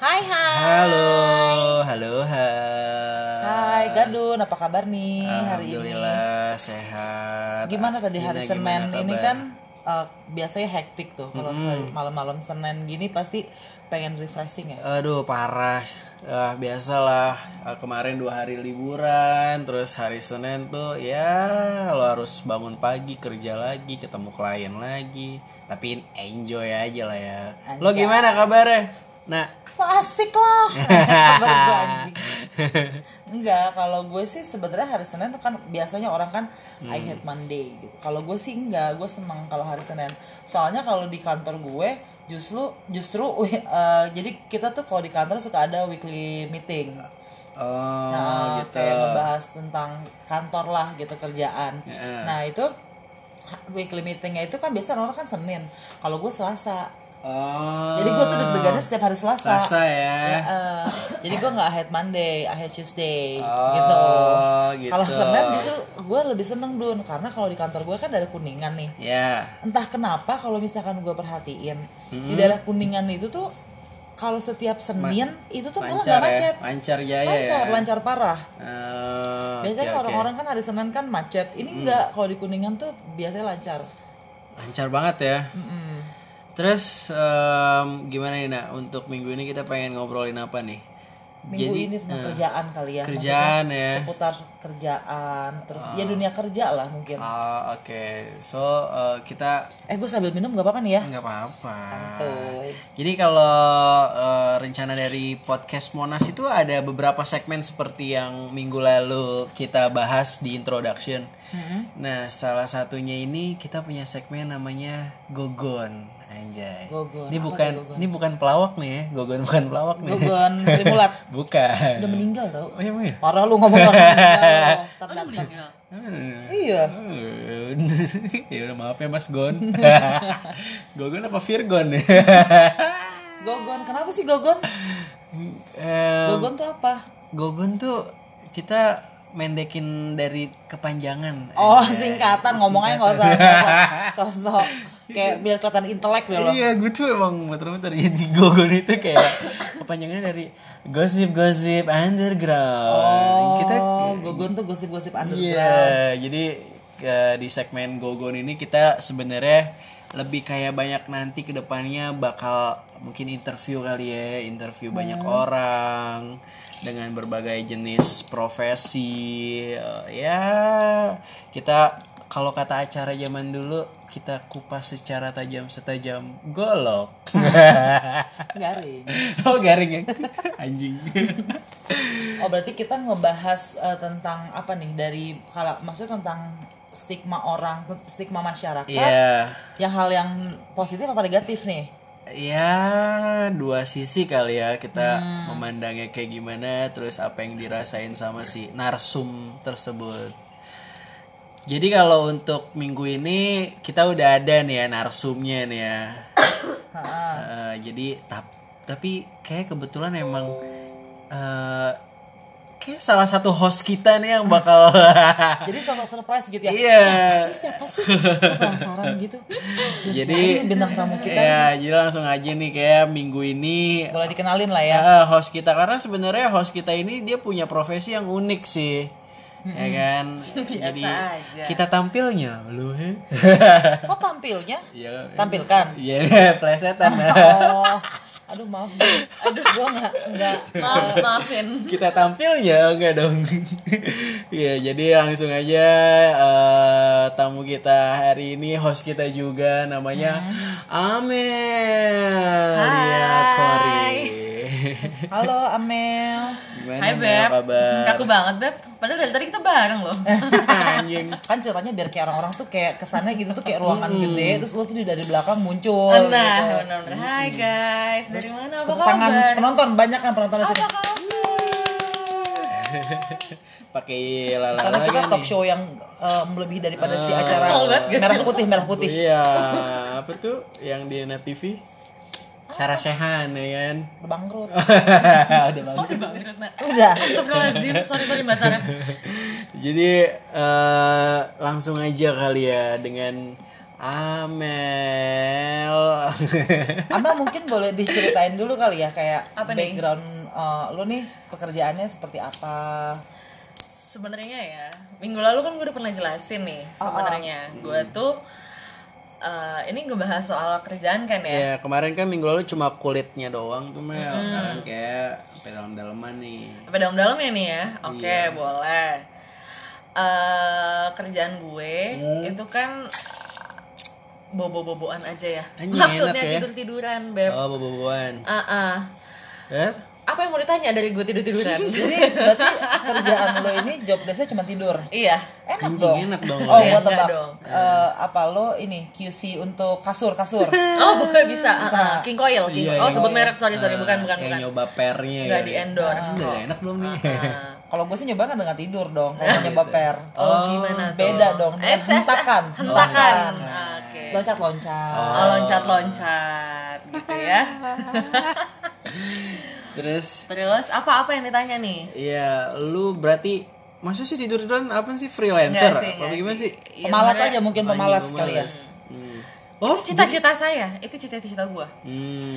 Hai hai. Halo, halo, hai. Hai Gadun, apa kabar nih hari ini? Alhamdulillah sehat. Gimana tadi hari Senin gimana ini kan uh, biasanya hektik tuh kalau malam-malam Senin gini pasti pengen refreshing ya. Aduh parah. Ah, biasalah ah, kemarin dua hari liburan, terus hari Senin tuh ya lo harus bangun pagi kerja lagi, ketemu klien lagi. Tapi enjoy aja lah ya. Lo Anjay. gimana kabarnya? Nah, So asik loh. kabar gue anjing. Enggak, kalau gue sih sebenarnya hari Senin kan biasanya orang kan I Hmm. hate Monday gitu. Kalau gue sih enggak, gue seneng kalau hari Senin. Soalnya kalau di kantor gue justru justru uh, jadi kita tuh kalau di kantor suka ada weekly meeting. oh Nah, gitu. kayak ngebahas tentang kantor lah gitu kerjaan. Heeh. Nah, itu weekly meetingnya itu kan biasa orang kan Senin. Kalau gue Selasa. Oh. Jadi gue tuh deg-degannya setiap hari Selasa. Selasa ya. Ya, eh, jadi gue nggak hate Monday, I hate Tuesday, Oh, gitu. gitu. Kalau Senin justru gue lebih seneng dun, karena kalau di kantor gue kan dari kuningan nih. Ya. Entah kenapa kalau misalkan gue perhatiin Hmm. di daerah kuningan itu tuh kalau setiap Senin itu tuh malah nggak macet, ya. Lancar jaya lancar, ya. lancar parah. Oh, Biasanya orang-orang kan hari Senin kan macet. Ini enggak, kalau di Kuningan tuh biasanya lancar. lancar banget ya. Mm-mm. Terus em, gimana nih nak untuk minggu ini kita pengen ngobrolin apa nih? Minggu ini tentang eh, kerjaan kali ya. kerjaan Maksudnya ya. Seputar kerjaan, terus ya dunia kerja lah mungkin. oh, oke. So eh, kita Eh gue sambil minum gak apa-apa nih ya? nggak apa-apa. Santuy. Jadi kalau eh, rencana dari podcast Monas itu ada beberapa segmen seperti yang minggu lalu kita bahas di introduction. Nah, salah satunya ini kita punya segmen namanya Gogon. Anjay. Gogon. Ini Apa bukan Gogon? ini bukan pelawak nih ya. Gogon bukan pelawak nih. Gogon Sri Mulat. bukan. Udah meninggal tau. Oh, iya, emang ya? Parah lu ngomong orang meninggal. Datang. Hmm. Iya. ya udah maaf ya Mas Gon. Gogon apa Virgon ya? Gogon, kenapa sih Gogon? Em, Gogon tuh apa? Gogon tuh kita mendekin dari kepanjangan. Oh singkatan ngomongnya nggak usah sosok- kayak biar kelihatan intelek deh lo. Iya, gue tuh emang muter-muter jadi Gogon itu kayak kepanjangannya dari gosip-gosip underground. Kita Oh, Gogon tuh gosip-gosip underground. Iya, jadi di segmen Gogon ini kita sebenarnya lebih kayak banyak nanti ke depannya bakal mungkin interview kali ya, interview banyak orang dengan berbagai jenis profesi. Eh, ya, kita kalau kata acara zaman dulu kita kupas secara tajam setajam golok. Garing. oh garing ya, anjing. Oh berarti kita ngebahas eh, tentang apa nih dari kalau maksudnya tentang stigma orang, stigma masyarakat, Iya. yang hal yang positif apa negatif nih? Ya dua sisi kali ya kita memandangnya kayak gimana terus apa yang dirasain sama si narsum tersebut. Jadi kalau untuk minggu ini kita udah ada nih ya narsumnya nih ya. Eh, jadi tap- tapi kayak kebetulan emang eh kayak salah satu host kita nih yang bakal Jadi sosok surprise gitu ya. Iya. Siapa sih? Siapa sih? Penasaran gitu. Jadi bintang tamu kita. ya jadi langsung aja nih kayak minggu ini Boleh dikenalin lah ya. Ya, host kita karena sebenarnya host kita ini dia punya profesi yang unik sih. Ya kan? Jadi aja. kita tampilnya lu he. Kok tampilnya? Iya. Tampilkan. Iya, plesetan. Oh, aduh maaf deh. Aduh gua nggak nggak. Maaf, maafin. kita tampilnya enggak dong. Iya, jadi langsung aja eh, tamu kita hari ini host kita juga namanya Amelia Kori. Halo Amel. Gimana Hai Beb, kabar? kaku banget Beb Padahal dari tadi kita bareng loh Anjing. Kan ceritanya biar kayak orang-orang tuh kayak kesannya gitu tuh kayak ruangan gede terus lu tuh dari belakang muncul. Nah, gitu. benar-benar Hai guys, dari mana, apa Tepuk tangan kabar? penonton banyak kan penonton di sini. Apa kabar? Pakai Karena lala kita lagi talk show yang eh, melebihi daripada si Ah. acara merah putih merah putih. Iya, apa tuh yang di Net TV? Sarah Sehan ya kan. Bangkrut. Udah banget. Udah bangkrut, Nak Udah. Astagfirullahaladzim, sorry, sorry Mbak Sarah Jadi eh, langsung aja kali ya dengan Amel. Amel mungkin boleh diceritain dulu kali ya kayak Apa nih? background eh, lu nih pekerjaannya seperti apa Sebenarnya ya, minggu lalu kan gue udah pernah jelasin nih sebenarnya. Gue tuh eh, ini ngebahas soal kerjaan kan ya. ya kemarin kan minggu lalu cuma kulitnya doang tuh Mel. Sekarang kayak sampai dalam-dalaman nih. Apa dalam-dalamnya nih ya? Oke, boleh. eh kerjaan gue itu kan bobo-boboan aja ya. Anjing, Maksudnya ya. tidur-tiduran, Beb. Oh, boboan. Ah, ah. Terus? Apa yang mau ditanya dari gue tidur-tiduran? jadi berarti kerjaan lo ini job desknya cuma tidur iya. enak Anjing, dong enak dong oh ya. Enggak tebak dong. Eh, apa lo ini QC untuk kasur kasur Oh, boleh bisa. Ah, ah. King Coil, King Iya, Oh, yang- sebut merek, sorry, sorry, bukan, bukan, Kayak bukan. nyoba pernya Nggak kali. di endorse. Ah, udah enak belum nih? Ah. kalau gue sih nyoba kan dengan tidur dong kalau nyoba per Oh, gimana tuh? beda dong, Eh, hentakan. Hentakan. Hentakan. Oke. loncat loncat Oh, loncat-loncat gitu ya. Terus Terus apa-apa yang ditanya nih? Iya, lu berarti masa sih tidur tiduran apa sih freelancer? Enggak sih, apa gimana sih? Pemalas sebenarnya aja mungkin pemalas kali ya Hmm. Oh, Itu cita-cita saya, itu cita-cita gua. Hmm.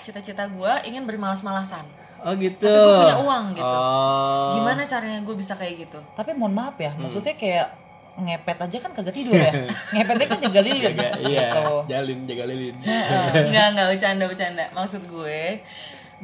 Cita-cita gua ingin bermalas-malasan. Oh gitu. Tapi gua punya uang gitu. Oh. Gimana caranya gue bisa kayak gitu? tapi mohon maaf Hmm. ya maksudnya kayak ngepet aja kan kagak tidur ya ngepetnya kan jaga lilin Jaga, iya, Gitu. jalin jaga lilin. Enggak, enggak bercanda, bercanda. Maksud gue,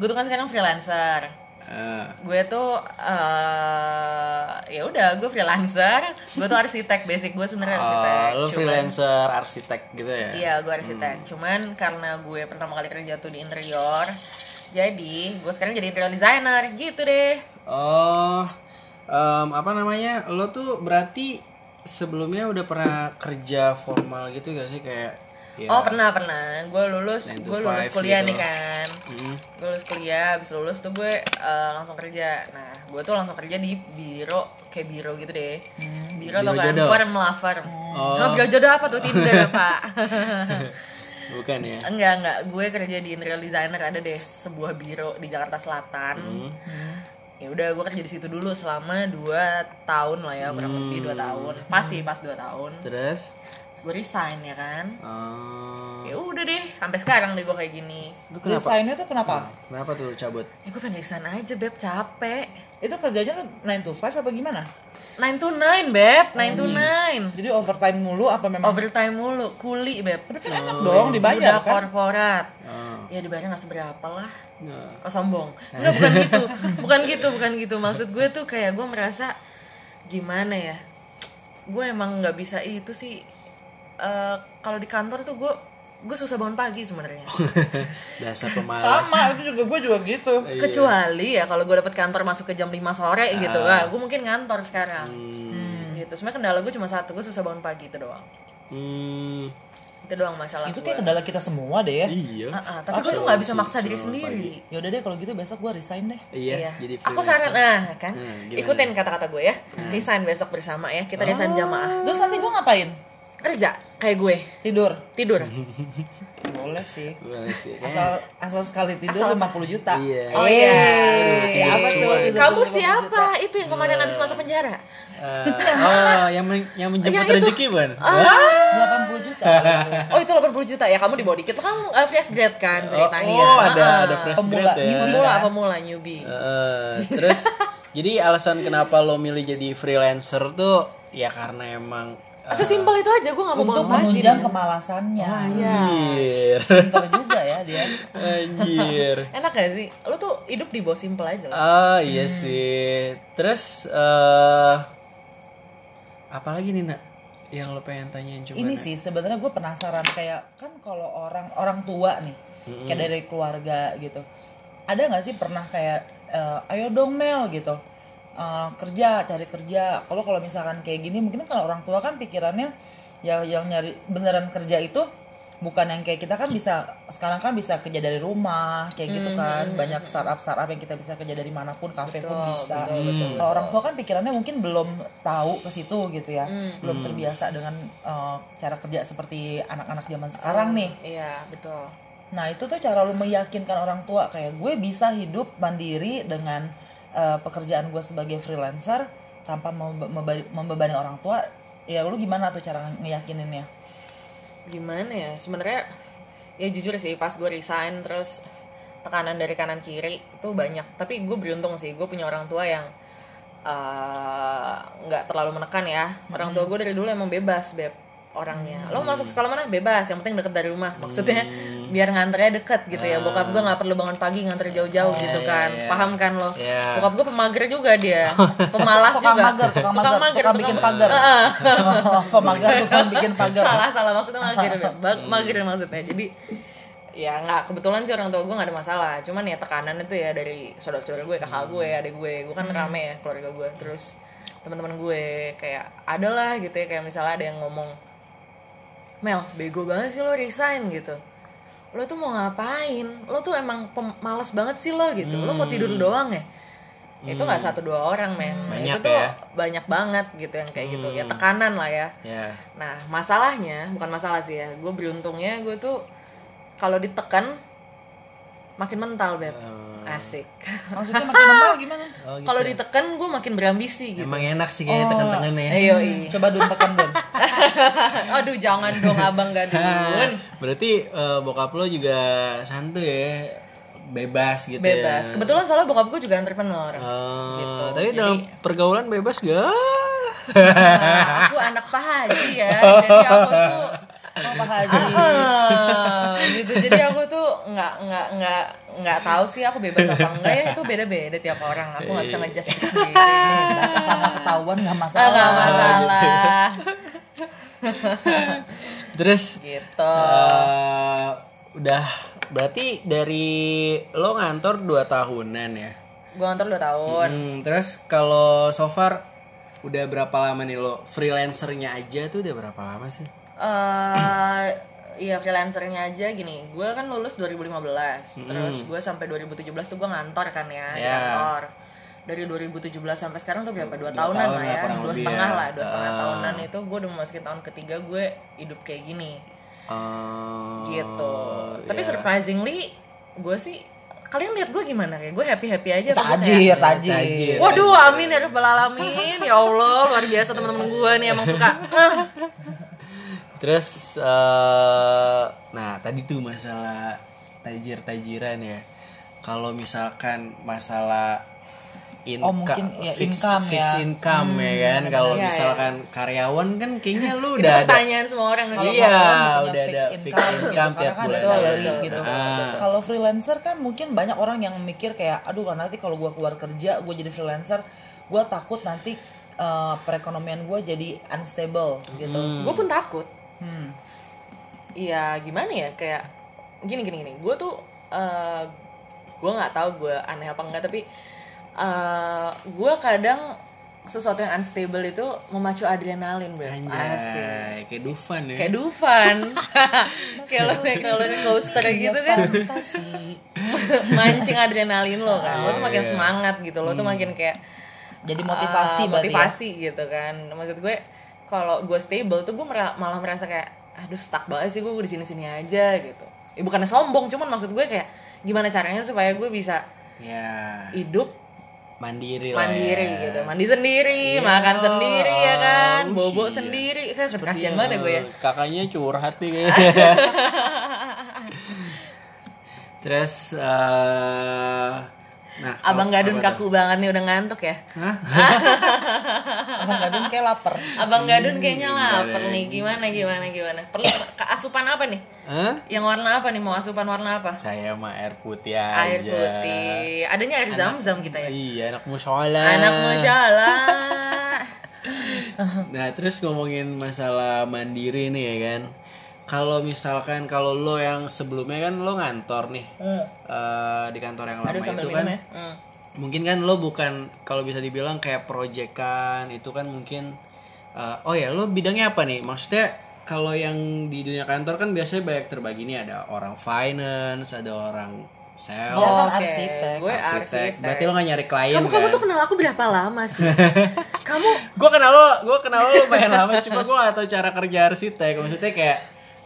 gue tuh kan sekarang freelancer. Ah. Gue tuh eh ya udah, gue freelancer. Gue tuh arsitek, basic gue sebenarnya arsitek. Oh, lu Cuman- freelancer arsitek gitu ya? Iya, gue arsitek. Cuman karena gue pertama kali kerja tuh di interior, jadi gue sekarang jadi interior designer gitu deh. Oh, em, apa namanya? Lo tuh berarti sebelumnya udah pernah kerja formal gitu gak sih kayak? Ya, Oh pernah pernah, gue lulus, gue lulus kuliah gitu. nih kan, Hmm. gue lulus kuliah, abis lulus tuh gue eh, langsung kerja. Nah, gue tuh langsung kerja di biro, kayak biro gitu deh. Biro Hmm, atau Biro kan, firm lah firm. Oh. Biro jodoh apa tuh Tinder pak? Bukan ya? enggak enggak, gue kerja di interior designer ada deh sebuah biro di Jakarta Selatan. Hmm. Ya udah gue kerja di situ dulu selama 2 tahun lah ya, kurang lebih 2 tahun. Pas sih, pas 2 tahun. Terus? Terus gue resign ya kan. Oh. Ya udah deh, sampai sekarang deh gue kayak gini. Kenapa? Desainnya tuh kenapa? Kenapa tuh cabut? Ya gue pengen resign aja beb, capek. Itu kerjanya lu 9 to 5 apa gimana? 9 to 9 beb, 9 to 9. Jadi overtime mulu apa memang? Overtime mulu, kuli beb. Tapi kan enak dong dibayar Udah kan? korporat. Oh. Ya dibayarnya gak seberapa lah. Nggak. Oh, sombong. Enggak bukan gitu. Bukan gitu, bukan gitu. Maksud gue tuh kayak gue merasa gimana ya? Gue emang nggak bisa itu sih. Eh, kalau di kantor tuh gue gue susah bangun pagi sebenarnya. Dasar pemalas. Sama, itu juga gue juga gitu. Iya. Kecuali ya kalau gue dapet kantor masuk ke jam 5 sore gitu, Ah. ah, gue mungkin ngantor sekarang. Hmm. Gitu. Sebenarnya kendala gue cuma satu, gue susah bangun pagi itu doang. Hmm. Itu doang masalah Itu kayak kendala kita semua deh ya. Iya. Ah, ah, tapi gue tuh nggak bisa maksa diri sendiri. Yaudah deh kalau gitu besok gue resign deh. Iya, jadi Aku saran nah kan. Hmm? Ikutin kata-kata gue ya. Resign besok bersama ya. Kita resign jamaah. Terus nanti gue ngapain? Kerja kayak gue. Tidur. Tidur. Boleh sih. Boleh sih. Asal asal sekali tidur 50 juta. Iya. Oh iya. Eh, apa tuh? Tidur Kamu 50 siapa? juta? Itu yang kemarin habis masuk penjara. Eh, oh, yang men- yang menjemput Yang itu. rezeki, Ban? Ah. 80 juta. Oh itu 80 juta ya kamu di body kita kan uh, fresh grade kan ceritanya. Oh, ada Ah, ada ah. fresh Pemula, grade ya. newbie. Pemula kan? pemula newbie. Eh, terus jadi alasan kenapa lo milih jadi freelancer tuh ya karena emang eh, Sesimpel itu aja gue gak mau Untuk menunjang deh. kemalasannya. anjir. Pinter juga ya dia. Anjir. Enak gak sih? Lu tuh hidup di bawah simple aja lah. Ah, iya sih. Terus eh apa lagi nih, Nak? Yang lo pengen tanyain coba. Ini Nak? sih sebenarnya gue penasaran kayak kan kalau orang orang tua nih kayak dari keluarga gitu. Ada nggak sih pernah kayak eh, ayo dong Mel gitu. Eh, kerja, cari kerja. Kalau kalau misalkan kayak gini mungkin kalau orang tua kan pikirannya ya yang nyari beneran kerja itu bukan yang kayak kita kan bisa sekarang kan bisa kerja dari rumah kayak gitu kan banyak startup startup yang kita bisa kerja dari mana pun kafe pun Betul, bisa betul, betul, kalau orang tua kan pikirannya mungkin belum tahu ke situ gitu ya Hmm. belum terbiasa dengan uh, cara kerja seperti anak-anak zaman sekarang nih Iya betul. nah itu tuh cara lu meyakinkan orang tua kayak gue bisa hidup mandiri dengan uh, pekerjaan gue sebagai freelancer tanpa membe- membe- membebani orang tua ya lu gimana tuh cara nge- ngeyakininnya? Gimana ya? Sebenarnya ya jujur sih pas gue resign terus tekanan dari kanan kiri itu banyak. Tapi gue beruntung sih gue punya orang tua yang eh, nggak terlalu menekan ya. Orang tua gue dari dulu emang bebas beb orangnya. Lo masuk sekolah mana? Bebas yang penting deket dari rumah. Maksudnya biar nganternya deket gitu ya. Bokap gue nggak perlu bangun pagi nganter jauh-jauh gitu iya, kan. iya. paham kan lo? Iya. bokap gue pemager juga dia. Pemalas tukang juga. mager tukang mager tukang bikin pagar. Heeh. pemagar tukang bikin pagar. Salah salah. Maksudnya mager. Ba- mager maksudnya. Jadi ya nggak. Kebetulan sih orang tua gue nggak ada masalah. Cuman ya tekanan itu ya dari saudara-saudara gue kakak gue adik gue gue kan rame ya keluarga gue terus teman-teman gue kayak ada lah gitu ya. Kayak misalnya ada yang ngomong Mel bego banget sih lo resign gitu. Lo tuh mau ngapain? Lo tuh emang males banget sih lo gitu. Lo mau tidur doang ya? Itu nggak satu dua orang men. Banyak itu tuh ya? banyak banget gitu yang kayak gitu. Ya tekanan lah ya. Ya. Nah, masalahnya bukan masalah sih ya. Gue beruntungnya gue tuh kalau ditekan makin mental, Beb. Asik. maksudnya makin mental gimana oh, gitu. kalau ditekan gue makin berambisi gitu. emang enak sih kayak tekan-tekan ya Ayo, iya. coba dun tekan dun Aduh, jangan dong Abang Gadun. berarti eh, bokap lo juga santuy ya bebas gitu ya Bebas. Kebetulan soalnya bokap gue juga entrepreneur. Oh, Gitu. tapi Jadi- dalam pergaulan bebas gak? Nah, aku anak Pak Haji ya. Jadi aku tuh oh Pak Haji Ah, gitu jadi aku tuh nggak nggak nggak nggak tahu sih aku bebas apa enggak ya itu beda beda tiap orang. Aku nggak bisa ngejudge diri sendiri. Bahasa sama ketahuan nggak Ah, masalah nggak masalah. Terus? Gitu. Eh, udah berarti dari lo ngantor 2 tahunan ya. gue ngantor 2 tahun. Hmm, terus kalau so far udah berapa lama nih lo freelancernya aja tuh udah berapa lama sih? eh iya freelancernya aja gini. Gue kan lulus 2015 terus gue sampai 2017 tuh gue ngantor kan ya di kantor. Dari 2017 sampai sekarang tuh berapa? Dua tahunan tahun lah ya. dua setengah ya. lah dua setengah Ah. tahunan. Itu gue udah memasuki tahun ketiga gue hidup kayak gini. Oh, gitu. Tapi ya. surprisingly gue sih kalian lihat gue gimana kayak? Gue happy happy aja tajir kayak- tajir. Tajir. waduh amin ya rabbal alamin. Ya allah luar biasa teman-teman gue nih emang suka. Terus eh nah tadi tuh masalah tajir-tajiran ya. Kalau misalkan masalah inka- Oh, mungkin ya, fix, income fix ya. income ya kan. Kalau Iya, misalkan karyawan kan kayaknya lu itu udah ada pertanyaan semua orang sih. Iya, udah fixed ada income fixed gitu, income karena tiap kan ada bulan. salary Betul, gitu. betul. Kalau freelancer kan mungkin banyak orang yang mikir kayak, aduh kan nanti kalau gue keluar kerja, gue jadi freelancer, gue takut nanti eh, perekonomian gue jadi unstable gitu. gue pun takut Hmm. Iya gimana ya kayak gini gini gini gue tuh eh gue nggak tahu gue aneh apa enggak tapi eh gue kadang sesuatu yang unstable itu memacu adrenalin bro asik Anjay, kayak Dufan ya. kayak Dufan kayak lo kayak roller coaster gitu kan Fantasi. mancing adrenalin lo kan lo tuh makin iya. semangat gitu lo tuh makin kayak Jadi motivasi ah, berarti ya. motivasi gitu kan maksud gue kalau gue stable tuh gue malah merasa kayak aduh stuck banget sih gue di sini sini aja gitu ya bukannya sombong cuman maksud gue kayak gimana caranya supaya gue bisa Ya, hidup mandiri lah mandiri ya. gitu mandi sendiri Iya. makan sendiri ya kan Oh, bobo iya. sendiri kan kasihan banget ya gue ya Kakaknya curhat nih kayaknya. Terus eh nah, abang apa- gadun kaku banget nih udah ngantuk ya Hah? Abang Gadun kayak lapar. abang gadun kayaknya Hmm, lapar iya. nih gimana gimana gimana perlu asupan apa nih Hah? yang warna apa nih mau asupan warna apa Saya mah air putih aja. air putih adanya air zam-zam kita ya Iya, anak musola. anak musyalah Nah, terus ngomongin masalah mandiri nih ya kan. Kalau misalkan kalau lo yang sebelumnya kan lo ngantor nih hmm. eh, di kantor yang lama aduh itu kan ya hmm. mungkin kan lo bukan kalau bisa dibilang kayak proyekan itu kan mungkin eh, oh ya lo bidangnya apa nih maksudnya kalau yang di dunia kantor kan biasanya banyak terbagi nih ada orang finance ada orang sales kan Oke, arsitek. gue arsitek. arsitek. berarti lo gak nyari klien kamu kan kamu tuh kenal aku berapa lama sih? kamu gue kenal lo gue kenal lo lumayan lama cuma gue gak tahu cara kerja arsitek maksudnya kayak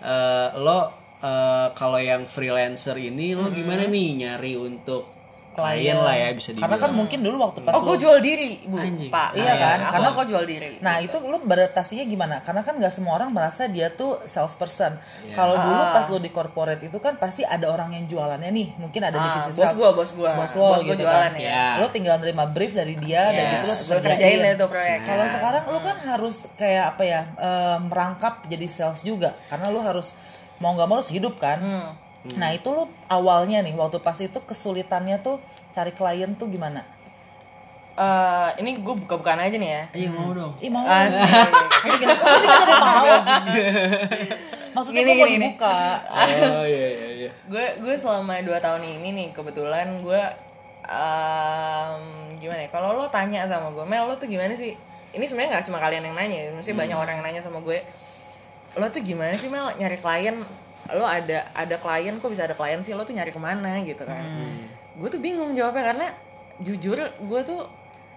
eh, lo eh, kalau yang freelancer ini lo gimana nih nyari untuk klien lah ya bisa Karena kan mungkin dulu waktu pas Oh, gue jual diri, Bu, Anjing. Pak. Iya kan? Aku, Karena- aku jual diri. Nah itu lu beradaptasinya gimana? Karena kan nggak semua orang merasa dia tuh salesperson. Iya. Kalau dulu Ah. pas lu di corporate itu kan pasti ada orang yang jualannya nih. Mungkin ada Ah, divisi bos sales. gua, bos gua. Bos lo Bos gua gitu jualan kan. ya. Ya. Lu tinggal nerima brief dari dia dan Yes, gitu lu kerjain deh tuh proyek. Kalau sekarang lu kan harus kayak apa ya? eh, merangkap jadi sales juga. Karena lu harus mau nggak mau harus hidup kan. Hmm. Nah itu lu awalnya nih waktu pas itu kesulitannya tuh cari klien tuh gimana? Eh, ini gue buka-bukaan aja nih ya. iya mau dong Ih mau. Asik. Gini, kok juga jadi mau? Maksudnya Gini, gue mau dibuka. oh iya iya iya gue gue selama dua tahun ini nih kebetulan gue em, gimana ya kalau lo tanya sama gue Mel lo tuh gimana sih ini sebenarnya nggak cuma kalian yang nanya ya maksudnya banyak orang yang nanya sama gue lo tuh gimana sih Mel nyari klien lo ada ada klien kok bisa ada klien sih? Lo tuh nyari ke mana gitu kan? Gue tuh bingung jawabnya karena jujur gue tuh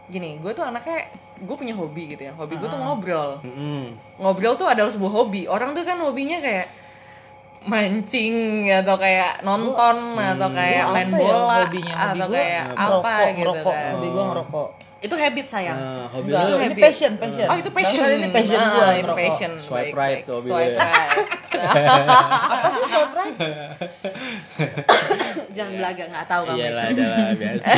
gini gue tuh anaknya gue punya hobi gitu ya. Hobi gue tuh ngobrol. Mm-mm. ngobrol tuh adalah sebuah hobi. Orang tuh kan hobinya kayak mancing atau kayak nonton atau kayak Gua main ya bola hobinya? Hobi atau gua kayak apa ngerokok, gitu ngerokok. kan. Hobi gue ngerokok. Itu habit sayang Nah, hobi Enggak, ini habit. passion, passion. oh itu passion Bahkan ini passion Ah, gue itu passion Swipe Baik, right baik. tuh hobi swipe ya. right Apa sih swipe right? jangan belaga nggak tahu kamu iyalah itu adalah biasa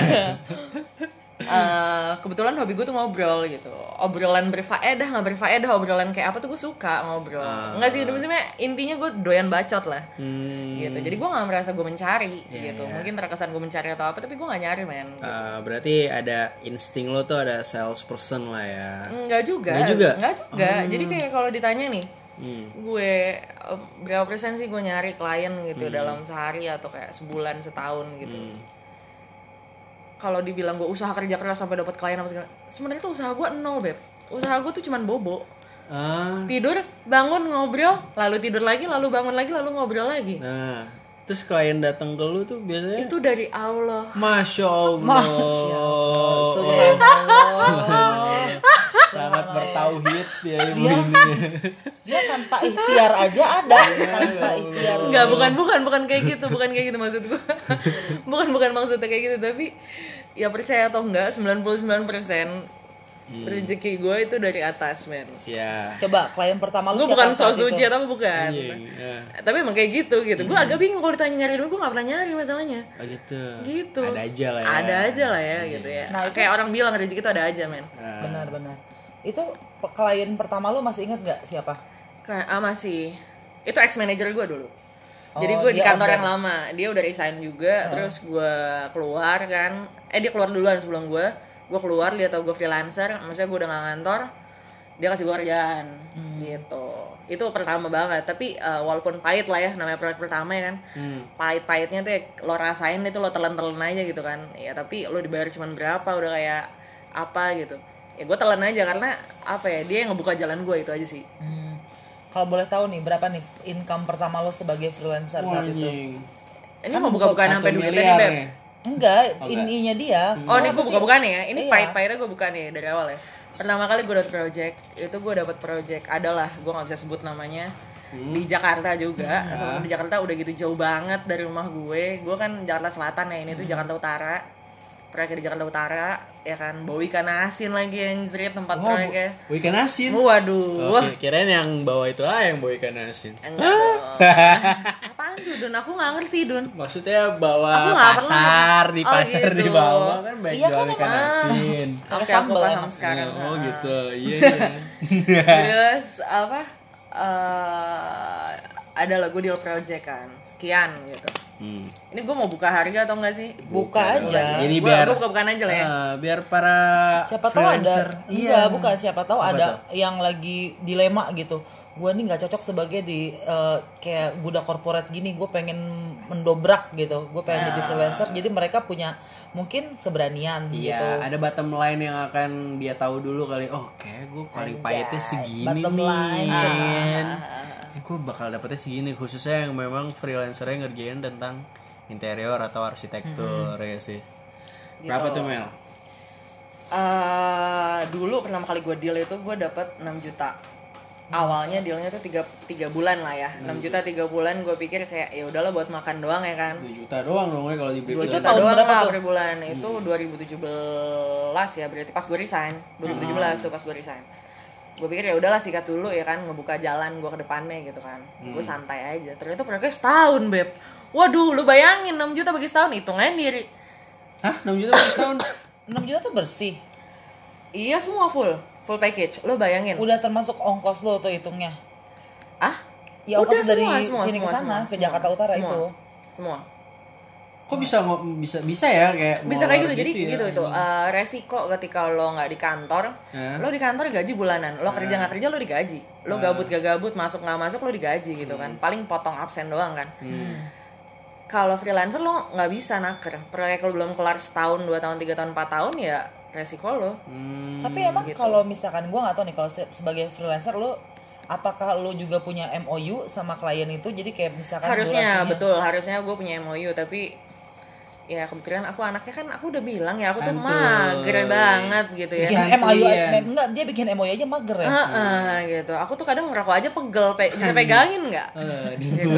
Eh, kebetulan hobi gue tuh ngobrol gitu. Obrolan berfaedah nggak berfaedah obrolan kayak apa tuh gue suka ngobrol. Nggak sih maksudnya intinya gue doyan bacot lah. Hmm, gitu. Jadi gue nggak merasa gue mencari Iya, gitu. iya. mungkin terkesan gue mencari atau apa tapi gue nggak nyari men. Eh, berarti ada insting lo tuh ada salesperson lah ya? Enggak juga. Nggak juga? Nggak juga. Jadi kayak kalau ditanya nih Hmm. gue berapa persen sih gue nyari klien gitu Hmm. dalam sehari atau kayak sebulan setahun gitu kalau dibilang gue usaha kerja keras sampai dapat klien apa segala sebenarnya tuh usaha gue nol beb. Usaha gue tuh cuman bobo. Ah. Tidur bangun ngobrol lalu tidur lagi lalu bangun lagi lalu ngobrol lagi. Nah terus klien datang ke lu tuh biasanya? Itu dari Allah. Masya allah. Masya Allah, subhanallah. Sangat bertauhid ya ibu Dia- ini Dia tanpa ikhtiar aja ada, tanpa ikhtiar. Enggak, bukan bukan bukan kayak gitu, bukan kayak gitu maksud gue. bukan bukan maksudnya kayak gitu, tapi ya percaya atau enggak 99% rezeki gue itu dari atas, men. ya Coba klien pertama lu Gue bukan so suci atau bukan. Anjing, ya. Tapi emang kayak gitu gitu. Gue agak bingung kalau ditanya nyari duit, gue gak pernah nyari masalahnya. Oh gitu. Gitu. Ada aja lah ya. Ada aja lah ya gitu ya. Nah, itu- Kayak orang bilang rezeki itu ada aja, men. Nah, Benar-benar. Itu klien pertama lu masih inget gak siapa? Ah masih. Itu ex manager gue dulu. Jadi Oh, gue di kantor yang lama, dia udah resign juga, terus gue keluar kan, eh dia keluar duluan sebelum gue, gue keluar dia tahu gue freelancer, maksudnya gue udah gak ngantor, dia kasih gue kerjaan, gitu. Itu pertama banget, tapi eh, walaupun pahit lah ya, namanya proyek pertama ya kan, hmm. pahit-pahitnya tuh ya, lo rasain itu lo telan-telan aja gitu kan, ya tapi lo dibayar cuman berapa, udah kayak apa gitu. Ya gue telan aja karena apa ya, dia yang ngebuka jalan gue itu aja sih. Hmm. Kalau boleh tahu nih berapa nih income pertama lo sebagai freelancer saat itu? Ini mau buka-bukaan Satu sampai duitnya nih, Beb. Enggak, Oh, ininya dia. Oh, ini gue buka-bukaan ya. Ini Iya. pahit-pahitnya gue buka nih dari awal ya. Pertama kali gue dapet project, itu gue dapet project adalah gue nggak bisa sebut namanya di Jakarta juga. Sama di Jakarta udah gitu jauh banget dari rumah gue. Gue kan Jakarta Selatan ya, ini tuh Jakarta Utara. Proyeknya di Jakarta Utara, ya kan. Bawa ikan asin lagi yang jerit tempat Wah, proyeknya. bu- ikan asin. Waduh. Oke, kirain yang bawa itu ah yang bawa ikan asin. Enggak. Apaan tuh, Dun? Aku nggak ngerti, Dun. Maksudnya Aku bawa pernah. pasar di Oh, pasar di gitu. bawah kan banyak Iya, jual kan ikan emang. asin. Oke, aku sambal paham sekarang. Oh Ah. gitu. Iya. iya. Terus apa? eh ada lagu deal project kan, sekian gitu. Hmm. Ini gue mau buka harga atau enggak sih? Buka aja. Ini Gua- biar gua buka-bukaan aja lah ya. Ah, biar para Siapa tahu ada enggak bukan siapa tahu Apa ada yang lagi dilema gitu. Gua nih nggak cocok sebagai di eh, kayak budak korporat gini. Gue pengen mendobrak gitu. Gue pengen jadi freelancer. Jadi mereka punya mungkin keberanian gitu. Iya, ada bottom line yang akan dia tahu dulu kali. Oh, kayak gue paling pahitnya segini bottom nih. line. Gue bakal dapetnya segini khususnya yang memang freelancernya ngerjain tentang interior atau arsitektur ya sih. Berapa tuh Mel? Eh, dulu pertama kali gue deal itu gue dapat 6 juta. awalnya dealnya tuh tiga tiga bulan lah ya. 6 juta. tiga bulan gue pikir kayak ya udahlah buat makan doang ya kan. 2 juta doang dong ya kalau di 2 breakdown. juta doang lah per bulan. Itu 2017 ya berarti pas gue resign. 2017 tuh pas gue resign gue pikir ya udahlah sikat dulu ya kan ngebuka jalan gue ke depannya gitu kan. Gue santai aja. Ternyata proyeknya setahun beb. Waduh lu bayangin 6 juta bagi setahun hitung aja diri Hah? 6 juta per tahun? 6 juta tuh bersih. iya semua full. Full package. Lu bayangin. Udah termasuk ongkos lo tuh hitungnya. ah Ya ongkos dari sini ke sana, ke Jakarta Utara semua, itu. semua Kok bisa bisa bisa ya kayak bisa kayak molor gitu jadi ya? gitu itu Eh, resiko ketika lo nggak di kantor Hah? lo di kantor gaji bulanan lo kerja nggak kerja lo digaji lo gabut gak gabut masuk nggak masuk lo digaji gitu kan paling potong absen doang kan. Kalau freelancer lo nggak bisa naker proyek lo belum kelar setahun dua tahun tiga tahun empat tahun ya resiko lo. Hmm. Tapi emang kalau misalkan gua nggak tahu nih kalau se- sebagai freelancer lo apakah lo juga punya MOU sama klien itu? Jadi kayak misalkan harusnya durasinya- betul harusnya gue punya MOU tapi ya kebetulan aku anaknya kan aku udah bilang ya aku tuh Santuy. mager banget gitu ya bikin MOU ya. aja- enggak dia bikin MOU aja mager ya. Heeh, gitu aku tuh kadang ngerokok aja pegel pe- bisa pegangin nggak Eh, di- gitu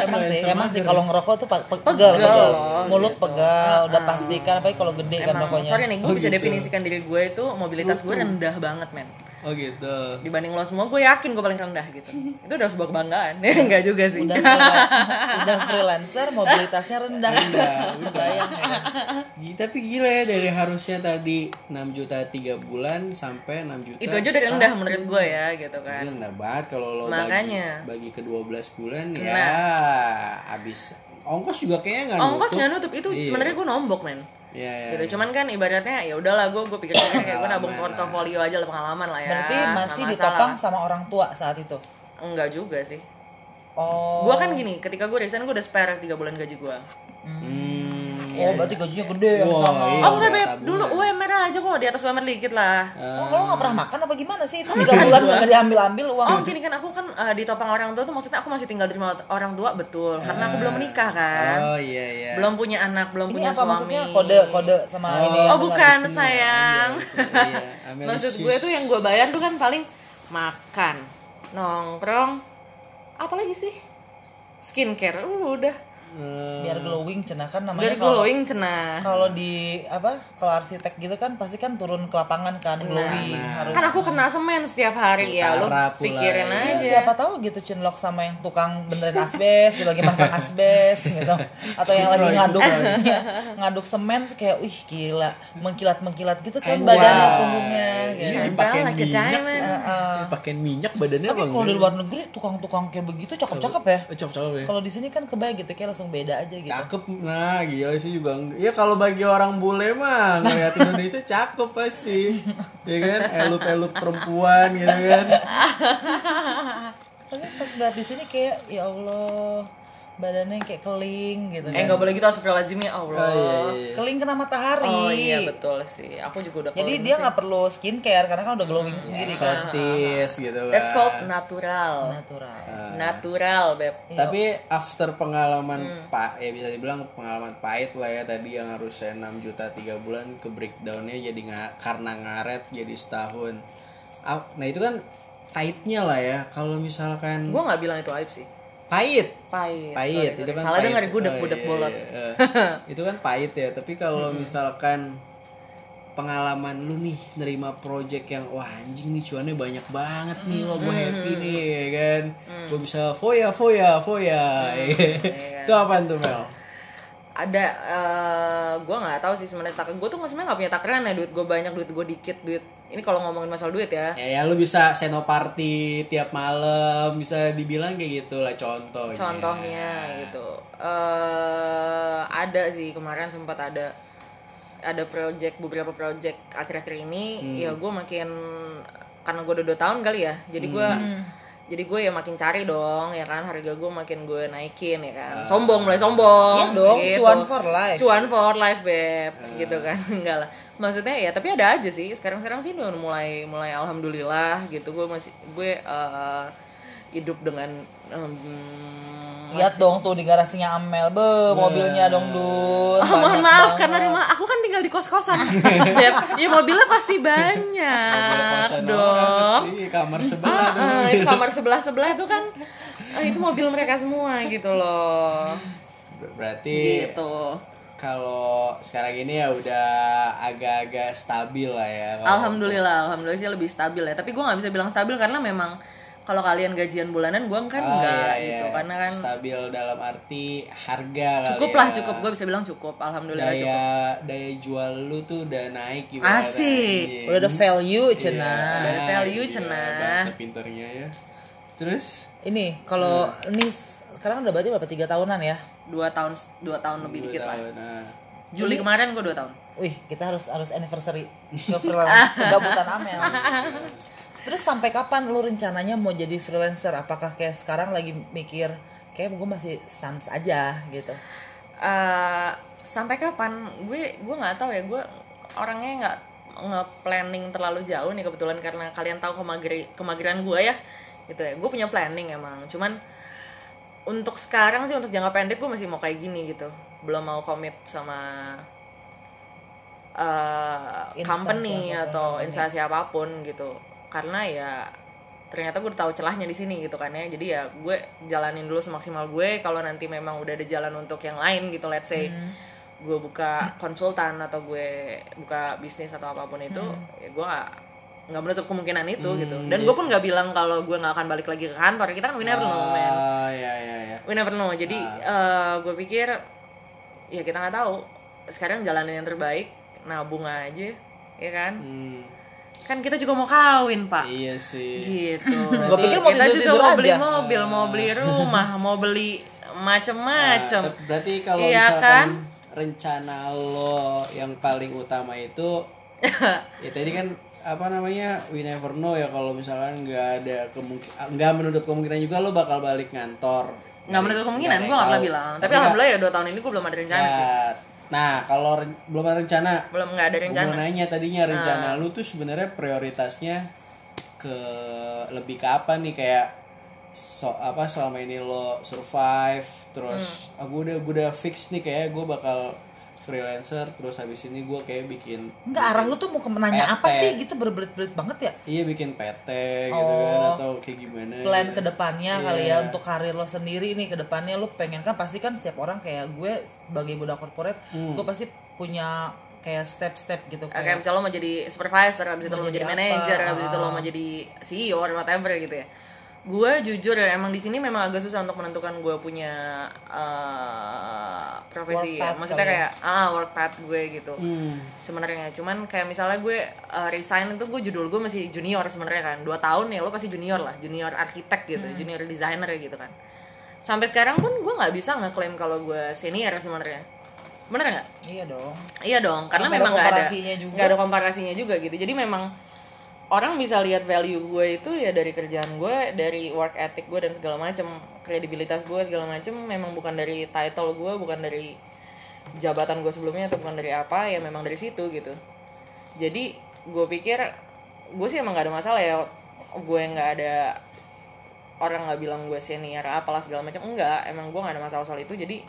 emang sih, Sama emang sih kalau ngerokok tuh pe- pe- Pegel pegel, pegel. loh, mulut gitu. pegel, udah pastikan apalagi kalau gede kan emang rokoknya. sorry nih gue Oh, bisa gitu. definisikan diri gue itu mobilitas gue rendah banget men Oh gitu. dibanding lo semua gue yakin gue paling rendah gitu itu udah sebuah kebanggaan ya enggak juga sih Udah udah freelancer mobilitasnya rendah. Udah, udah. Bayang ya. Tapi gila ya dari harusnya tadi 6 juta 3 bulan sampai 6 juta. itu aja udah rendah menurut gue ya gitu Ini kan rendah banget kalau lo Makanya. bagi bagi ke 12 bulan ya Nah. habis ongkos juga kayaknya nggak ongkos nutup. nggak nutup itu Iya. sebenarnya gue nombok men Iya, iya, gitu. iya. cuman kan ibaratnya ya udahlah gue gue pikir pikir kayak gue nabung portofolio aja lah pengalaman lah ya. Berarti masih ditopang sama orang tua saat itu. enggak juga sih. Oh. gue kan gini ketika gue resign gue udah spare 3 bulan gaji gue Hmm, Oh, berarti gajinya gede yang Wah, sama. iya. oh enggak udah beb tabungan. dulu UMR aja kok di atas UMR dikit lah Oh, kalau nggak pernah makan apa gimana sih? Itu tiga bulan nggak diambil-ambil uang. Oh gini kan aku kan eh, ditopang orang tua tuh maksudnya aku masih tinggal di rumah orang tua betul karena aku belum menikah kan Oh iya iya. belum punya anak belum Ini punya apa suami maksudnya kode kode sama ini oh yang dengar. bukan Seneng, sayang iya, iya. Maksud gue tuh yang gue bayar tuh kan paling makan nongkrong apa lagi sih skincare uh, udah Eh, biar glowing cenah kan namanya dari kalau glowing cenah kalau di apa kalau arsitek gitu kan pasti kan turun ke lapangan kan glowing harus kan aku kena semen setiap hari ya lo pula, pikirin ya. Ya, aja siapa tahu gitu cinlok sama yang tukang benerin asbes gitu lagi masang asbes gitu atau yang lagi ngaduk ya, ngaduk semen kayak wih gila mengkilat mengkilat gitu kan Wow. badannya punggungnya Iya, gitu. A minyak. diamond. Heeh. Dipakein minyak badannya tapi kalau di luar negeri tukang-tukang kayak begitu cakep-cakep ya cocok ya. kalau di sini kan kebayang gitu kayak langsung beda aja gitu. Cakep, nah gila sih juga Ya kalau bagi orang bule mah ngeliat Indonesia cakep pasti. Ya kan, elup-elup perempuan gitu kan. Tapi pas lihat di sini kayak ya Allah badannya kayak keling gitu eh kan. nggak boleh gitu astagfirullahaladzim ya Allah. Oh iya, iya. keling kena matahari. Oh iya betul sih. Aku juga udah jadi dia nggak perlu skincare karena kan udah glowing sendiri kan. Eksotis gitu kan. That's called natural. natural. Natural, Beb. Tapi after pengalaman pak ya bisa dibilang pengalaman pahit lah ya tadi yang harusnya 6 juta 3 bulan ke breakdownnya jadi nggak karena ngaret jadi setahun. Ah, Nah itu kan pahitnya lah ya. Kalau misalkan Gue nggak bilang itu aib sih. Pahit Pahit. pahit sorry, itu kan Salah pahit. denger gudeg-gudeg Oh, iya, bolot. iya, iya. itu kan pahit ya tapi kalau misalkan pengalaman lu nih nerima project yang wah anjing nih cuannya banyak banget nih wah gue happy nih ya kan gue bisa foya foya foya ya kan? itu apaan tuh Mel Ada eh gue nggak tahu sih sebenarnya tak gue tuh sebenarnya nggak punya takaran ya duit gue banyak duit gue dikit duit ini kalau ngomongin masalah duit ya. Ya, ya lu bisa senoparty tiap malam bisa dibilang kayak gitu lah contohnya. Contohnya gitu. Eh ada sih kemarin sempat ada ada project beberapa project akhir-akhir ini. Ya gue makin karena gue udah dua tahun kali ya jadi gue jadi gue ya makin cari dong ya kan? Harga gue makin gue naikin ya kan? Sombong mulai sombong Iya dong, gitu. cuan for life. cuan for life beb gitu kan? Enggak lah maksudnya ya tapi ada aja sih sekarang sekarang sih udah mulai mulai alhamdulillah gitu gue masih gue eh, hidup dengan em, Lihat dong tuh di garasinya Amel, be mobilnya dong Dun. Oh, mohon maaf banget. karena rumah aku kan tinggal di kos-kosan. Beb, ya mobilnya pasti banyak Kosan dong. orang, tapi kamar sebelah. Ah, itu kamar sebelah sebelah itu kan eh, itu mobil mereka semua gitu loh. Ber- Berarti Gitu. Kalau sekarang ini ya udah agak-agak stabil lah ya. Alhamdulillah, alhamdulillah sih lebih stabil ya. Tapi gue nggak bisa bilang stabil karena memang kalau kalian gajian bulanan, gue kan Oh, enggak iya, gitu. iya. Karena kan stabil dalam arti harga cukup ya. lah, cukup. Gue bisa bilang cukup. Alhamdulillah daya cukup. daya jual lu tuh udah naik gimana Asik. Udah ada value Iya, cenah. Ada value, cenah. bahasa pinternya ya terus Ini kalau ini sekarang udah berarti berapa tiga tahunan ya? Dua tahun, dua tahun lebih dua dikit lah. tahun, nah. Juli kemarin gue dua tahun. Wih, kita harus harus anniversary ke freelance kegabutan Amel. Terus sampai kapan lu rencananya mau jadi freelancer? Apakah kayak sekarang lagi mikir kayak gue masih sans aja gitu? eh sampai kapan gue gue nggak tahu ya gue orangnya nggak nge-planning terlalu jauh nih kebetulan karena kalian tahu kemagiri kemagiran gue ya gitu ya gue punya planning emang cuman untuk sekarang sih untuk jangka pendek gue masih mau kayak gini gitu. Belum mau komit sama Instansi company apa pun, atau company. instansi apa pun gitu. Karena ya ternyata gue udah tahu celahnya di sini gitu kan ya. Jadi ya gue jalanin dulu semaksimal gue. Kalau nanti memang udah ada jalan untuk yang lain gitu let's say gue buka konsultan atau gue buka bisnis atau apa pun itu ya gue gak nggak menutup kemungkinan itu gitu. Dan gue pun nggak bilang kalau gue nggak akan balik lagi ke kantor. Kita kan we never know man. Oh ya ya ya we never know. Jadi eh, gue pikir ya kita nggak tahu. Sekarang jalanin yang terbaik nabung aja ya kan? Hmm, kan kita juga mau kawin pak. Iya sih. Gitu. Gua pikir mau kita juga mau beli aja. mobil mau beli rumah mau beli macem-macem. Nah, berarti kalau Iya misalkan kan? rencana lo yang paling utama itu ya tadi kan apa namanya we never know ya kalau misalkan nggak ada kemungkinan nggak menutup kemungkinan juga lo bakal balik ngantor. Nggak menutup kemungkinan gue nggak pernah bilang. tapi, alhamdulillah ya dua tahun ini gue belum ada rencana sih. Ya, nah kalau ren- belum ada rencana. Belum nggak ada gue rencana. mau nanya tadinya rencana lu tuh sebenarnya prioritasnya ke lebih ke apa nih? Kayak so apa selama ini lo survive terus Hmm. ah, gue udah gue udah fix nih kayak gue bakal freelancer terus habis ini gue kayak bikin Enggak, arah lu tuh mau ke nanya apa sih gitu berbelit-belit banget ya? iya bikin PT gitu kan Oh. atau kayak gimana Plan gitu. ke depannya kali Iya. ya untuk karir lo sendiri nih ke depannya lu pengen kan pasti kan setiap orang kayak gue sebagai budak corporate, Hmm. gue pasti punya kayak step-step gitu kayak kayak misalnya lo mau jadi supervisor, habis itu lo mau jadi manager, habis itu lo ah. mau jadi CEO or whatever gitu ya. Gue jujur ya emang di sini memang agak susah untuk menentukan gue punya eh, profesi Work ya. Maksudnya ya. kayak ah work path gue gitu. Hmm. Sebenarnya cuman kayak misalnya gue uh, resign itu gue judul gue masih junior sebenarnya kan. Dua tahun ya lo pasti junior lah, junior arsitek gitu, Hmm. junior designer gitu kan. Sampai sekarang pun gue nggak bisa ngeklaim kalau gue senior sebenarnya. Bener nggak? iya dong. Iya dong, karena memang nggak ada nggak ada komparasinya juga gitu. Jadi memang orang bisa lihat value gue itu ya dari kerjaan gue, dari work ethic gue dan segala macam, kredibilitas gue segala macam. Memang bukan dari title gue, bukan dari jabatan gue sebelumnya atau bukan dari apa, ya memang dari situ gitu. Jadi gue pikir gue sih emang nggak ada masalah ya. Gue nggak ada orang nggak bilang gue senior apalah segala macam enggak emang gue nggak ada masalah soal itu jadi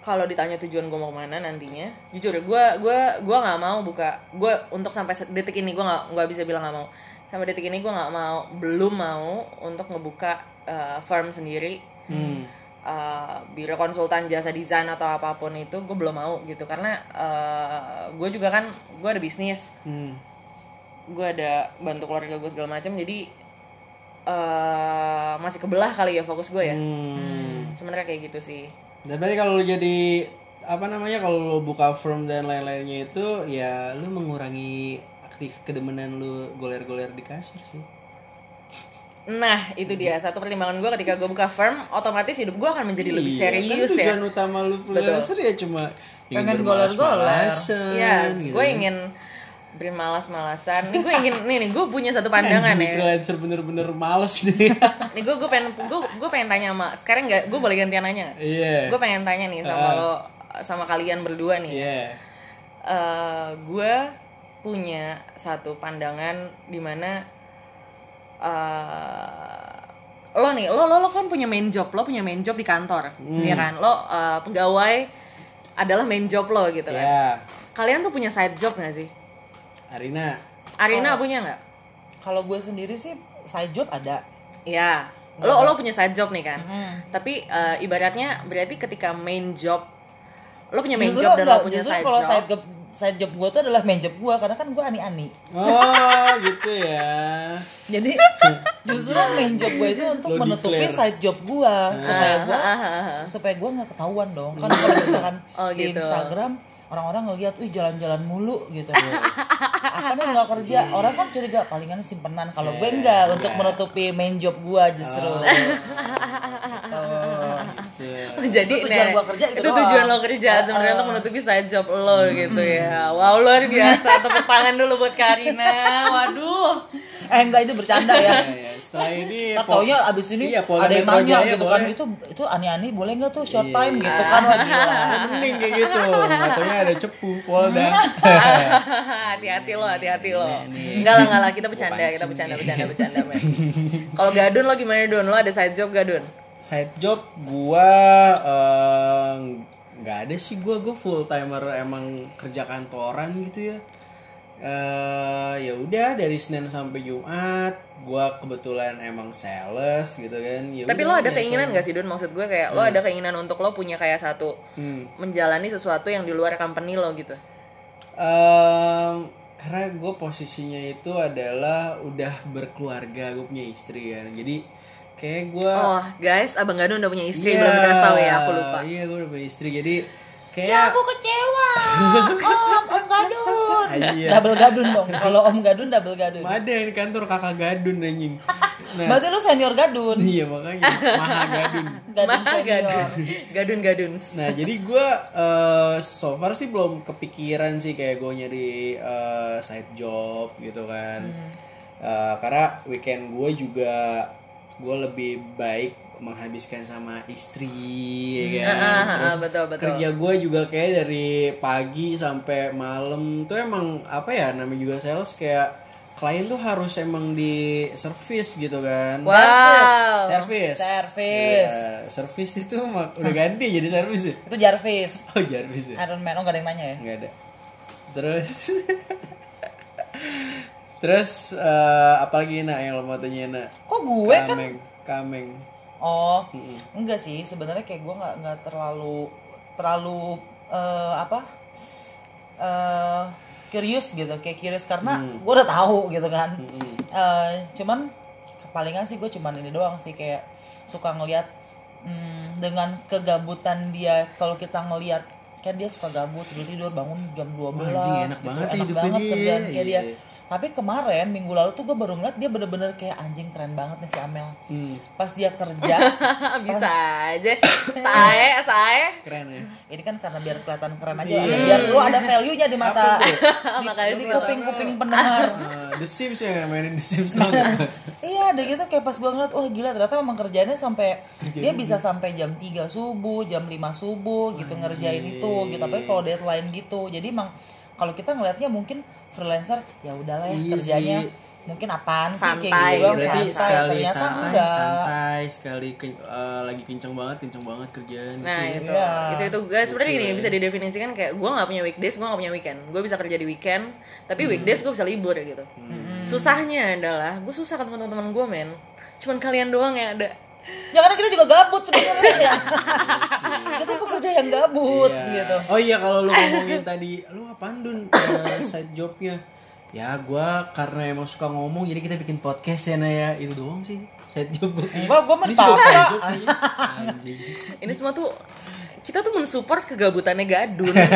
kalau ditanya tujuan gue mau ke mana nantinya jujur gue gue gue nggak mau buka gue untuk sampai detik ini gue nggak nggak bisa bilang nggak mau sampai detik ini gue nggak mau belum mau untuk ngebuka uh, firm sendiri Hmm. uh, biro konsultan jasa desain atau apa pun itu gue belum mau gitu karena uh, gue juga kan gue ada bisnis Hmm. gue ada bantu keluarga gue segala macam jadi eh masih kebelah kali ya fokus gue ya Hmm. sebenarnya kayak gitu sih Dan berarti kalau lu jadi apa namanya kalau lu buka firm dan lain-lainnya itu ya lu mengurangi aktif kedemenan lu goler-goler di kasur sih. nah itu dia. Satu pertimbangan gue ketika gue buka firm otomatis hidup gue akan menjadi lebih Iya, serius kan ya. tujuan utama lu freelancer ya cuma ingin Pengen bermalas-malasan, Yes, gitu. gue ingin bermalas-malasan. Nih gue ingin, nih nih gue punya satu pandangan Anjing, ya. freelancer bener-bener males nih. Nih gue gue pengen gue gue pengen tanya sama sekarang nggak gue boleh gantian nanya. Iya. Gue pengen tanya nih sama lo sama kalian berdua nih. Iya. Eh, gue punya satu pandangan di mana eh, lo nih lo, lo lo kan punya main job lo punya main job di kantor ya kan lo eh, pegawai adalah main job lo gitu kan Ya, kalian tuh punya side job gak sih Arina. Arina punya nggak Kalau gue sendiri sih side job ada. ya lo lo punya side job nih kan tapi eh, ibaratnya berarti ketika main job lo punya main Justru job dan enggak, lo punya justru side kalau job side job side job gue tuh adalah main job gue karena kan gue ani-ani. Oh, gitu ya. Jadi justru main job gue itu untuk Lo menutupi declare. side job gue supaya gue supaya gue nggak ketahuan dong. Kan kalau misalkan Oh, di gitu. Instagram orang-orang ngeliat, wih jalan-jalan mulu gitu. Apa nih nggak kerja? Orang kan curiga palingan simpenan. Kalau gue enggak untuk menutupi main job gue justru. Gitu. jadi Itu tujuan nah, gua kerja itu itu doang. tujuan lo kerja sebenarnya untuk menutupi side job lo gitu ya wow luar biasa tepuk tangan dulu buat Karina waduh Eh enggak itu bercanda ya. Ya, ya, setelah ini taunya abis ini Iya, ada yang nanya gitu kan boleh. itu itu aneh-aneh boleh nggak tuh short Iya. time gitu kan wah gila. mending kayak gitu. Katanya ada cepu Polda. hati-hati lo hati-hati lo enggak lah enggak lah kita bercanda kita bercanda bercanda bercanda men kalau Gadun lo gimana Dun lo ada side job gak Dun Side job gua eh, nggak ada sih gua gua full timer emang kerja kantoran gitu ya. Eh ya udah dari Senin sampai Jumat gua kebetulan emang sales gitu kan. Ya tapi udah, lo ada keinginan gak sih Dun maksud gue kayak lo ada keinginan untuk lo punya kayak satu Hmm. menjalani sesuatu yang di luar company lo gitu Em, karena gue posisinya itu adalah udah berkeluarga, gue punya istri kan. Jadi kayak gue oh guys abang Gadun udah punya istri Iya, belum dikasih tahu ya aku lupa Iya, gue udah punya istri. Jadi Ya kayak aku kecewa. Om, Om Gadun. Iya. Double gadun dong. Kalau Om Gadun double gadun. ada yang di kantor kakak gadun anjing. Nah, Berarti lu senior gadun. iya makanya maha gadun. Gadun Maha senior. Gadun Gadun Gadun Nah jadi gue eh so far sih belum kepikiran sih kayak gue nyari eh, side job gitu kan. Eh, karena weekend gue juga gue lebih baik menghabiskan sama istri ya kan. Ah, ah, ah, Terus betul, betul. kerja gue juga kayak dari pagi sampai malam tuh emang apa ya namanya juga sales kayak klien tuh harus emang di service gitu kan. wow Service. Service. Iya, service itu udah ganti jadi service ya? Itu Jarvis. Oh Jarvis ya? Iron Man. Oh gak ada yang nanya ya? Nggak ada. Terus Terus eh, apalagi nak yang lo mau tanya nak? Kok gue kan? Kameng, Oh, enggak sih. Sebenarnya kayak gue nggak nggak terlalu terlalu eh, apa? eh curious gitu, kayak curious karena gue udah tahu gitu kan. Eh, cuman palingan sih gue cuman ini doang sih kayak suka ngelihat hmm, dengan kegabutan dia kalau kita ngelihat kan dia suka gabut tidur tidur bangun jam 12 Wah, anjing, enak gitu. banget enak banget kerjaan kayak dia. Tapi kemarin minggu lalu tuh gue baru ngeliat dia bener-bener kayak anjing keren banget nih si Amel. Hmm, pas dia kerja bisa aja. Saya saya keren ya. ini kan karena biar kelihatan keren aja Iya. biar lu ada value nya di mata di, Makanya di kuping-kuping pendengar. Eh, The Sims ya mainin The Sims tau nggak? iya deh gitu kayak pas gue ngeliat wah gila ternyata memang kerjanya sampai dia bisa sampai jam 3 subuh jam 5 subuh gitu ngerjain itu gitu. Tapi kalau deadline gitu jadi emang kalau kita ngelihatnya mungkin freelancer ya udahlah ya kerjanya mungkin apaan sih Santai. kayak gitu doang Berarti santai sekali ternyata santai, enggak santai, sekali ke- eh, lagi kenceng banget, kenceng banget kerjaan. Nah gitu. itu, Iya. itu itu guys sebenarnya gini bisa didefinisikan kayak gue nggak punya weekdays, gue nggak punya weekend. Gue bisa kerja di weekend, tapi weekdays gue bisa libur gitu. Susahnya adalah gue susah ketemu teman-teman gue men. Cuman kalian doang yang ada. Ya karena kita juga gabut sebenarnya ya kita pekerja yang gabut Iya. gitu Oh iya kalau lu ngomongin tadi, lu apaan dun eh, side jobnya? Ya gua karena emang suka ngomong jadi kita bikin podcast ya Naya itu doang sih side job gue. Anjing. Ini semua tuh kita tuh mensupport kegabutannya Gadun gitu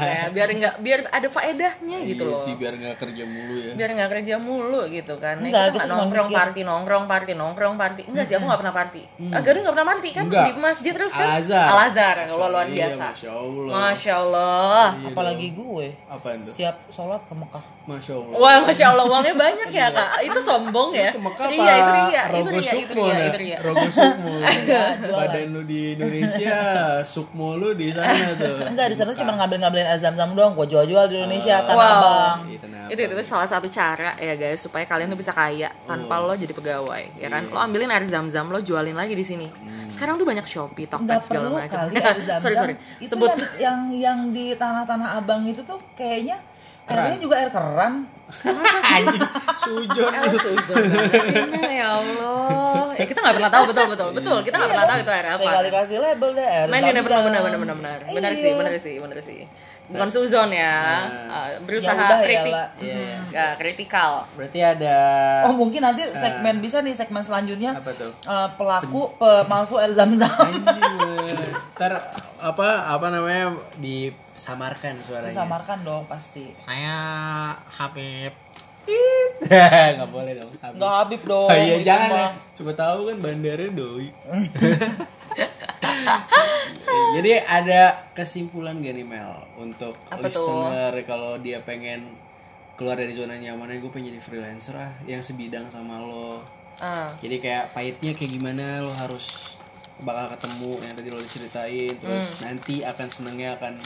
kayak biar nggak biar ada faedahnya gitu Iya loh. sih biar nggak kerja mulu ya. biar nggak kerja mulu gitu kan Ya, Enggak, kita kita nggak nongkrong mikir. party nongkrong party nongkrong party enggak sih aku nggak pernah party hmm. Gadun nggak pernah party kan Enggak. di masjid terus kan Al-Azhar. Al Azhar luar luar Iya, biasa Masya Allah. masya Allah Iya apalagi gue Apaan tuh? setiap sholat ke Mekah Masya Allah. Wah, masya Allah uangnya banyak ya kak. Itu sombong ya. Mekah Ria, apa? itu ria, itu Rogo ria, itu Sukmo, ria, itu ria. Rogo Sukmo. Badan lu di Indonesia, suk mulu di sana tuh. Enggak di sana cuma ngambil-ngambilin air zam-zam doang, gua jual-jual di Indonesia tanah Wow. abang. Iya, itu, itu itu salah satu cara ya guys supaya kalian tuh bisa kaya tanpa lo jadi pegawai ya kan lo ambilin air zam-zam lo jualin lagi di sini sekarang tuh banyak shopee Nggak tokped segala perlu macam kali air zam-zam. sorry sorry Itu sebut yang, di- yang yang di tanah-tanah abang itu tuh kayaknya airnya juga air keran. Anjing, sujon. Sih, Nah, ya Allah. Ya kita nggak pernah tahu. Betul betul betul. Kita nggak pernah tahu itu air apa. Tinggal dikasih label deh air Main bener zam-zam. bener bener bener bener bener Iya. sih bener sih bener sih bukan suzon ya Ah, berusaha Ya udah, kritik iyalah. Iya. Ya, kritikal Berarti ada Oh mungkin nanti segmen bisa nih segmen selanjutnya Apa tuh? eh, pelaku pemalsu air zam-zam. Anjing. Ntar apa apa namanya disamarkan suaranya. Disamarkan dong pasti. Saya Habib. Nggak boleh dong. Habib. Enggak Habib dong. Oh, iya jangan mah. ya. Coba tahu kan bandarnya doi. Jadi ada kesimpulan gak nih Mel untuk Apa listener kalau dia pengen keluar dari zona nyamannya gue pengen jadi freelancer ah yang sebidang sama lo. Ah. Jadi kayak pahitnya kayak gimana lo harus bakal ketemu yang tadi lo ceritain terus Hmm. nanti akan senengnya akan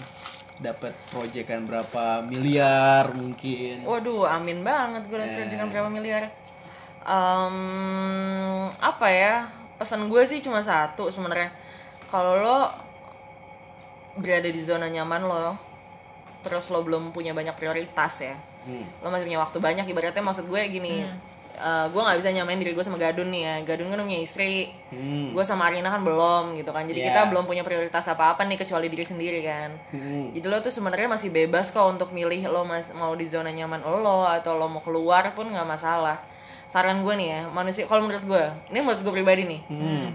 dapat proyekan berapa miliar mungkin. Waduh, amin banget gue liat proyekan berapa miliar. Em, apa ya? Pesan gue sih cuma satu sebenarnya. Kalau lo berada di zona nyaman lo, terus lo belum punya banyak prioritas ya. Hmm. Lo masih punya waktu banyak. Ibaratnya maksud gue gini. Eh, gue nggak bisa nyamain diri gue sama Gadun nih ya. Gadun kan punya istri. Hmm. Gue sama Arina kan belum gitu kan. Jadi Iya. kita belum punya prioritas apa-apa nih kecuali diri sendiri kan. Hmm. Jadi lo tuh sebenarnya masih bebas kok untuk milih lo mas mau di zona nyaman lo atau lo mau keluar pun nggak masalah. Saran gue nih ya, manusia kalau menurut gue, ini menurut gue pribadi nih,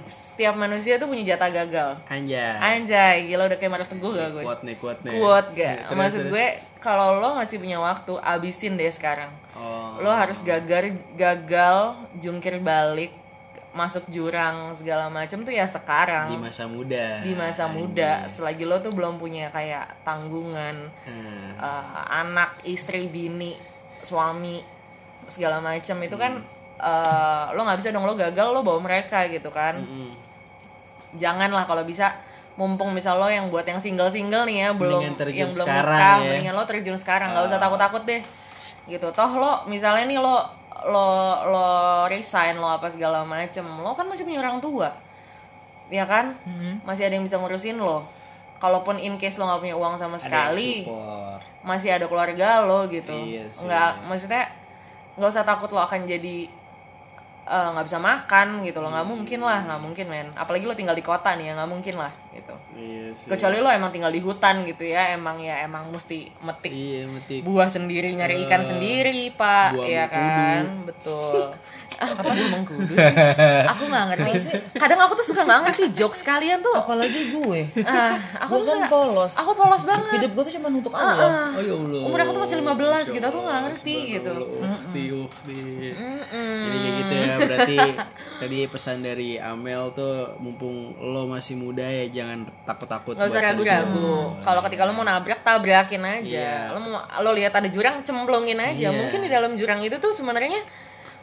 setiap manusia tuh punya jatah gagal. Anjay. Anjay, gila udah kayak Mark Teguh gak gue? Kuat nih, kuat nih. Kuat gak? Ya, terus, Maksud terus. gue, kalau lo masih punya waktu, abisin deh sekarang. Oh. Lo harus gagal, gagal, jungkir balik, masuk jurang segala macem tuh ya sekarang di masa muda. di masa muda selagi lo tuh belum punya kayak tanggungan Hmm. eh, anak istri bini suami segala macam itu kan eh, lo nggak bisa dong lo gagal lo bawa mereka gitu kan Mm-mm. janganlah kalau bisa mumpung misal lo yang buat yang single single nih ya belum yang belum nikah ya. Ah. mendingan lo terjun sekarang nggak usah takut takut deh gitu toh lo misalnya nih lo lo lo resign lo apa segala macem lo kan masih punya orang tua ya kan Mm-hmm. masih ada yang bisa ngurusin lo kalaupun in case lo nggak punya uang sama Ada sekali support. masih ada keluarga lo gitu Iya nggak maksudnya nggak usah takut lo akan jadi eh, nggak bisa makan gitu lo nggak mungkin lah nggak mungkin men. Apalagi lo tinggal di kota nih ya nggak mungkin lah gitu. Iya sih. kecuali lo emang tinggal di hutan gitu ya emang ya emang mesti metik Iya, metik. buah sendiri nyari ikan sendiri pak. buah ya kan? Betul apa buah mengkudu sih aku nggak ngerti kadang aku tuh suka nggak ngerti jokes kalian tuh Apalagi gue. ah aku Gue tuh kan suka- polos. aku polos banget Hidup gue tuh cuma untuk Allah. Oh ya Allah. Umur aku tuh masih 15 gitu, aku nggak ngerti gitu. Ukti, ukti. Jadi kayak gitu ya, berarti tadi pesan dari Amel tuh mumpung lo masih muda ya jangan takut-takut nggak usah ragu-ragu kalau ketika lo mau nabrak tabrakin aja Iya. lo mau lo lihat ada jurang cemplungin aja Iya. mungkin di dalam jurang itu tuh sebenarnya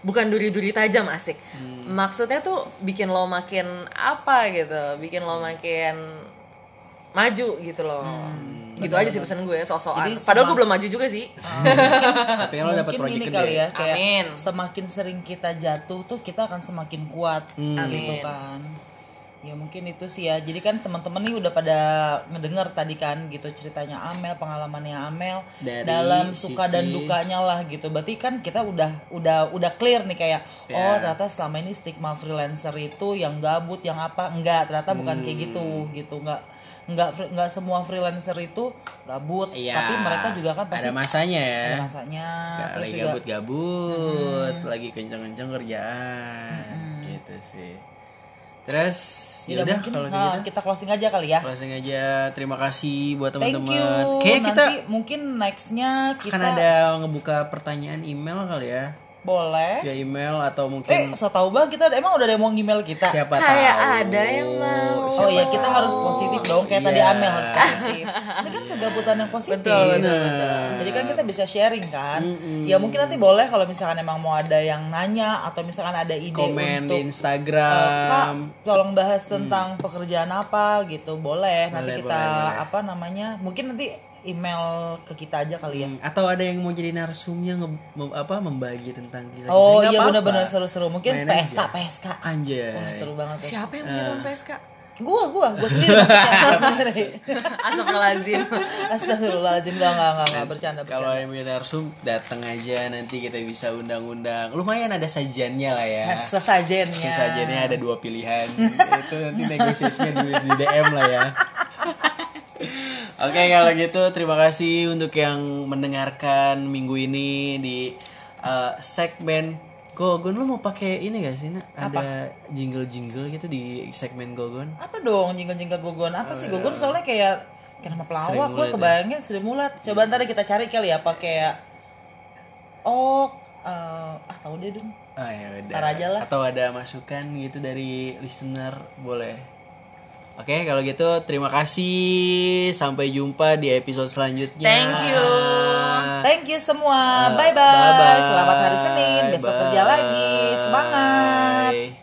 bukan duri-duri tajam asik Hmm. maksudnya tuh bikin lo makin apa gitu bikin lo makin maju gitu loh gitu aja sih pesan gue sok-sokan Jadi padahal gue belum maju juga sih Tapi lo dapat Mungkin ini proyek kali gede. ya kayak Amin. semakin sering kita jatuh tuh kita akan semakin kuat gitu Amin. kan. Ya mungkin itu sih ya. Jadi kan teman-teman nih udah pada ngedenger tadi kan gitu ceritanya Amel, pengalamannya Amel Dari dalam suka dan sisi- dukanya lah gitu. Berarti kan kita udah udah udah clear nih kayak Ya. oh ternyata selama ini stigma freelancer itu yang gabut, yang apa enggak, ternyata bukan kayak gitu Hmm. gitu. Enggak enggak enggak semua freelancer itu gabut, Iya. tapi mereka juga kan pasti ada masanya ya. ada masanya Gak terus lagi gabut-gabut, lagi kenceng-kenceng kerjaan, gitu sih. Terus ya udah kalau nah, gitu kita closing aja kali ya closing aja. Terima kasih buat teman-teman. Kayaknya kita mungkin nextnya kita akan ada ngebuka pertanyaan email kali ya. Boleh via email atau eh mungkin so tau banget kita emang udah ada yang mau email kita siapa Kayak tahu ada yang mau. Oh iya kita harus positif dong kayak tadi Iya. Amel harus positif. Ini kan kegabutan yang positif. Betul, betul, betul. Jadi kan kita bisa sharing kan. Ya mungkin nanti boleh kalau misalkan emang mau ada yang nanya atau misalkan ada ide komen untuk di eh, Kak, Instagram tolong bahas tentang pekerjaan apa gitu. Boleh. Nanti Boleh, kita boleh, boleh. apa namanya? Mungkin nanti email ke kita aja kali ya. Hmm, atau ada yang mau jadi narsumnya nge, mem- apa membagi tentang kisah-kisah Oh iya benar-benar seru-seru. Mungkin Main PSK aja. PSK. anjay Wah, seru banget tuh. Siapa yang Eh. punya tahun PSK? Gua gua gua sendiri maksudnya. Astagfirullahaladzim. Astagfirullahaladzim enggak enggak enggak enggak bercanda bercanda. kalau yang punya narsum datang aja nanti kita bisa undang-undang lumayan ada sajiannya lah ya sesajennya Sesajennya ada dua pilihan itu nanti negosiasinya di, di DM lah ya Oke kalau gitu terima kasih untuk yang mendengarkan minggu ini di uh, segmen Gogon lu mau pakai ini gak sih Nak? Ada jingle-jingle gitu di segmen Gogon apa dong jingga-jingga gogon apa sih gogon soalnya kayak kayak nama pelawak gue Mulat ya? kebayangnya Sri Mulat coba ntar kita cari kali ya apa kayak oh eh, ah tahu deh dun Ah ya udah. Ntar aja lah. Atau ada masukan gitu dari listener boleh. Oke kalau gitu terima kasih sampai jumpa di episode selanjutnya. Thank you. thank you semua bye bye, bye-bye. selamat hari Senin besok Bye. kerja lagi semangat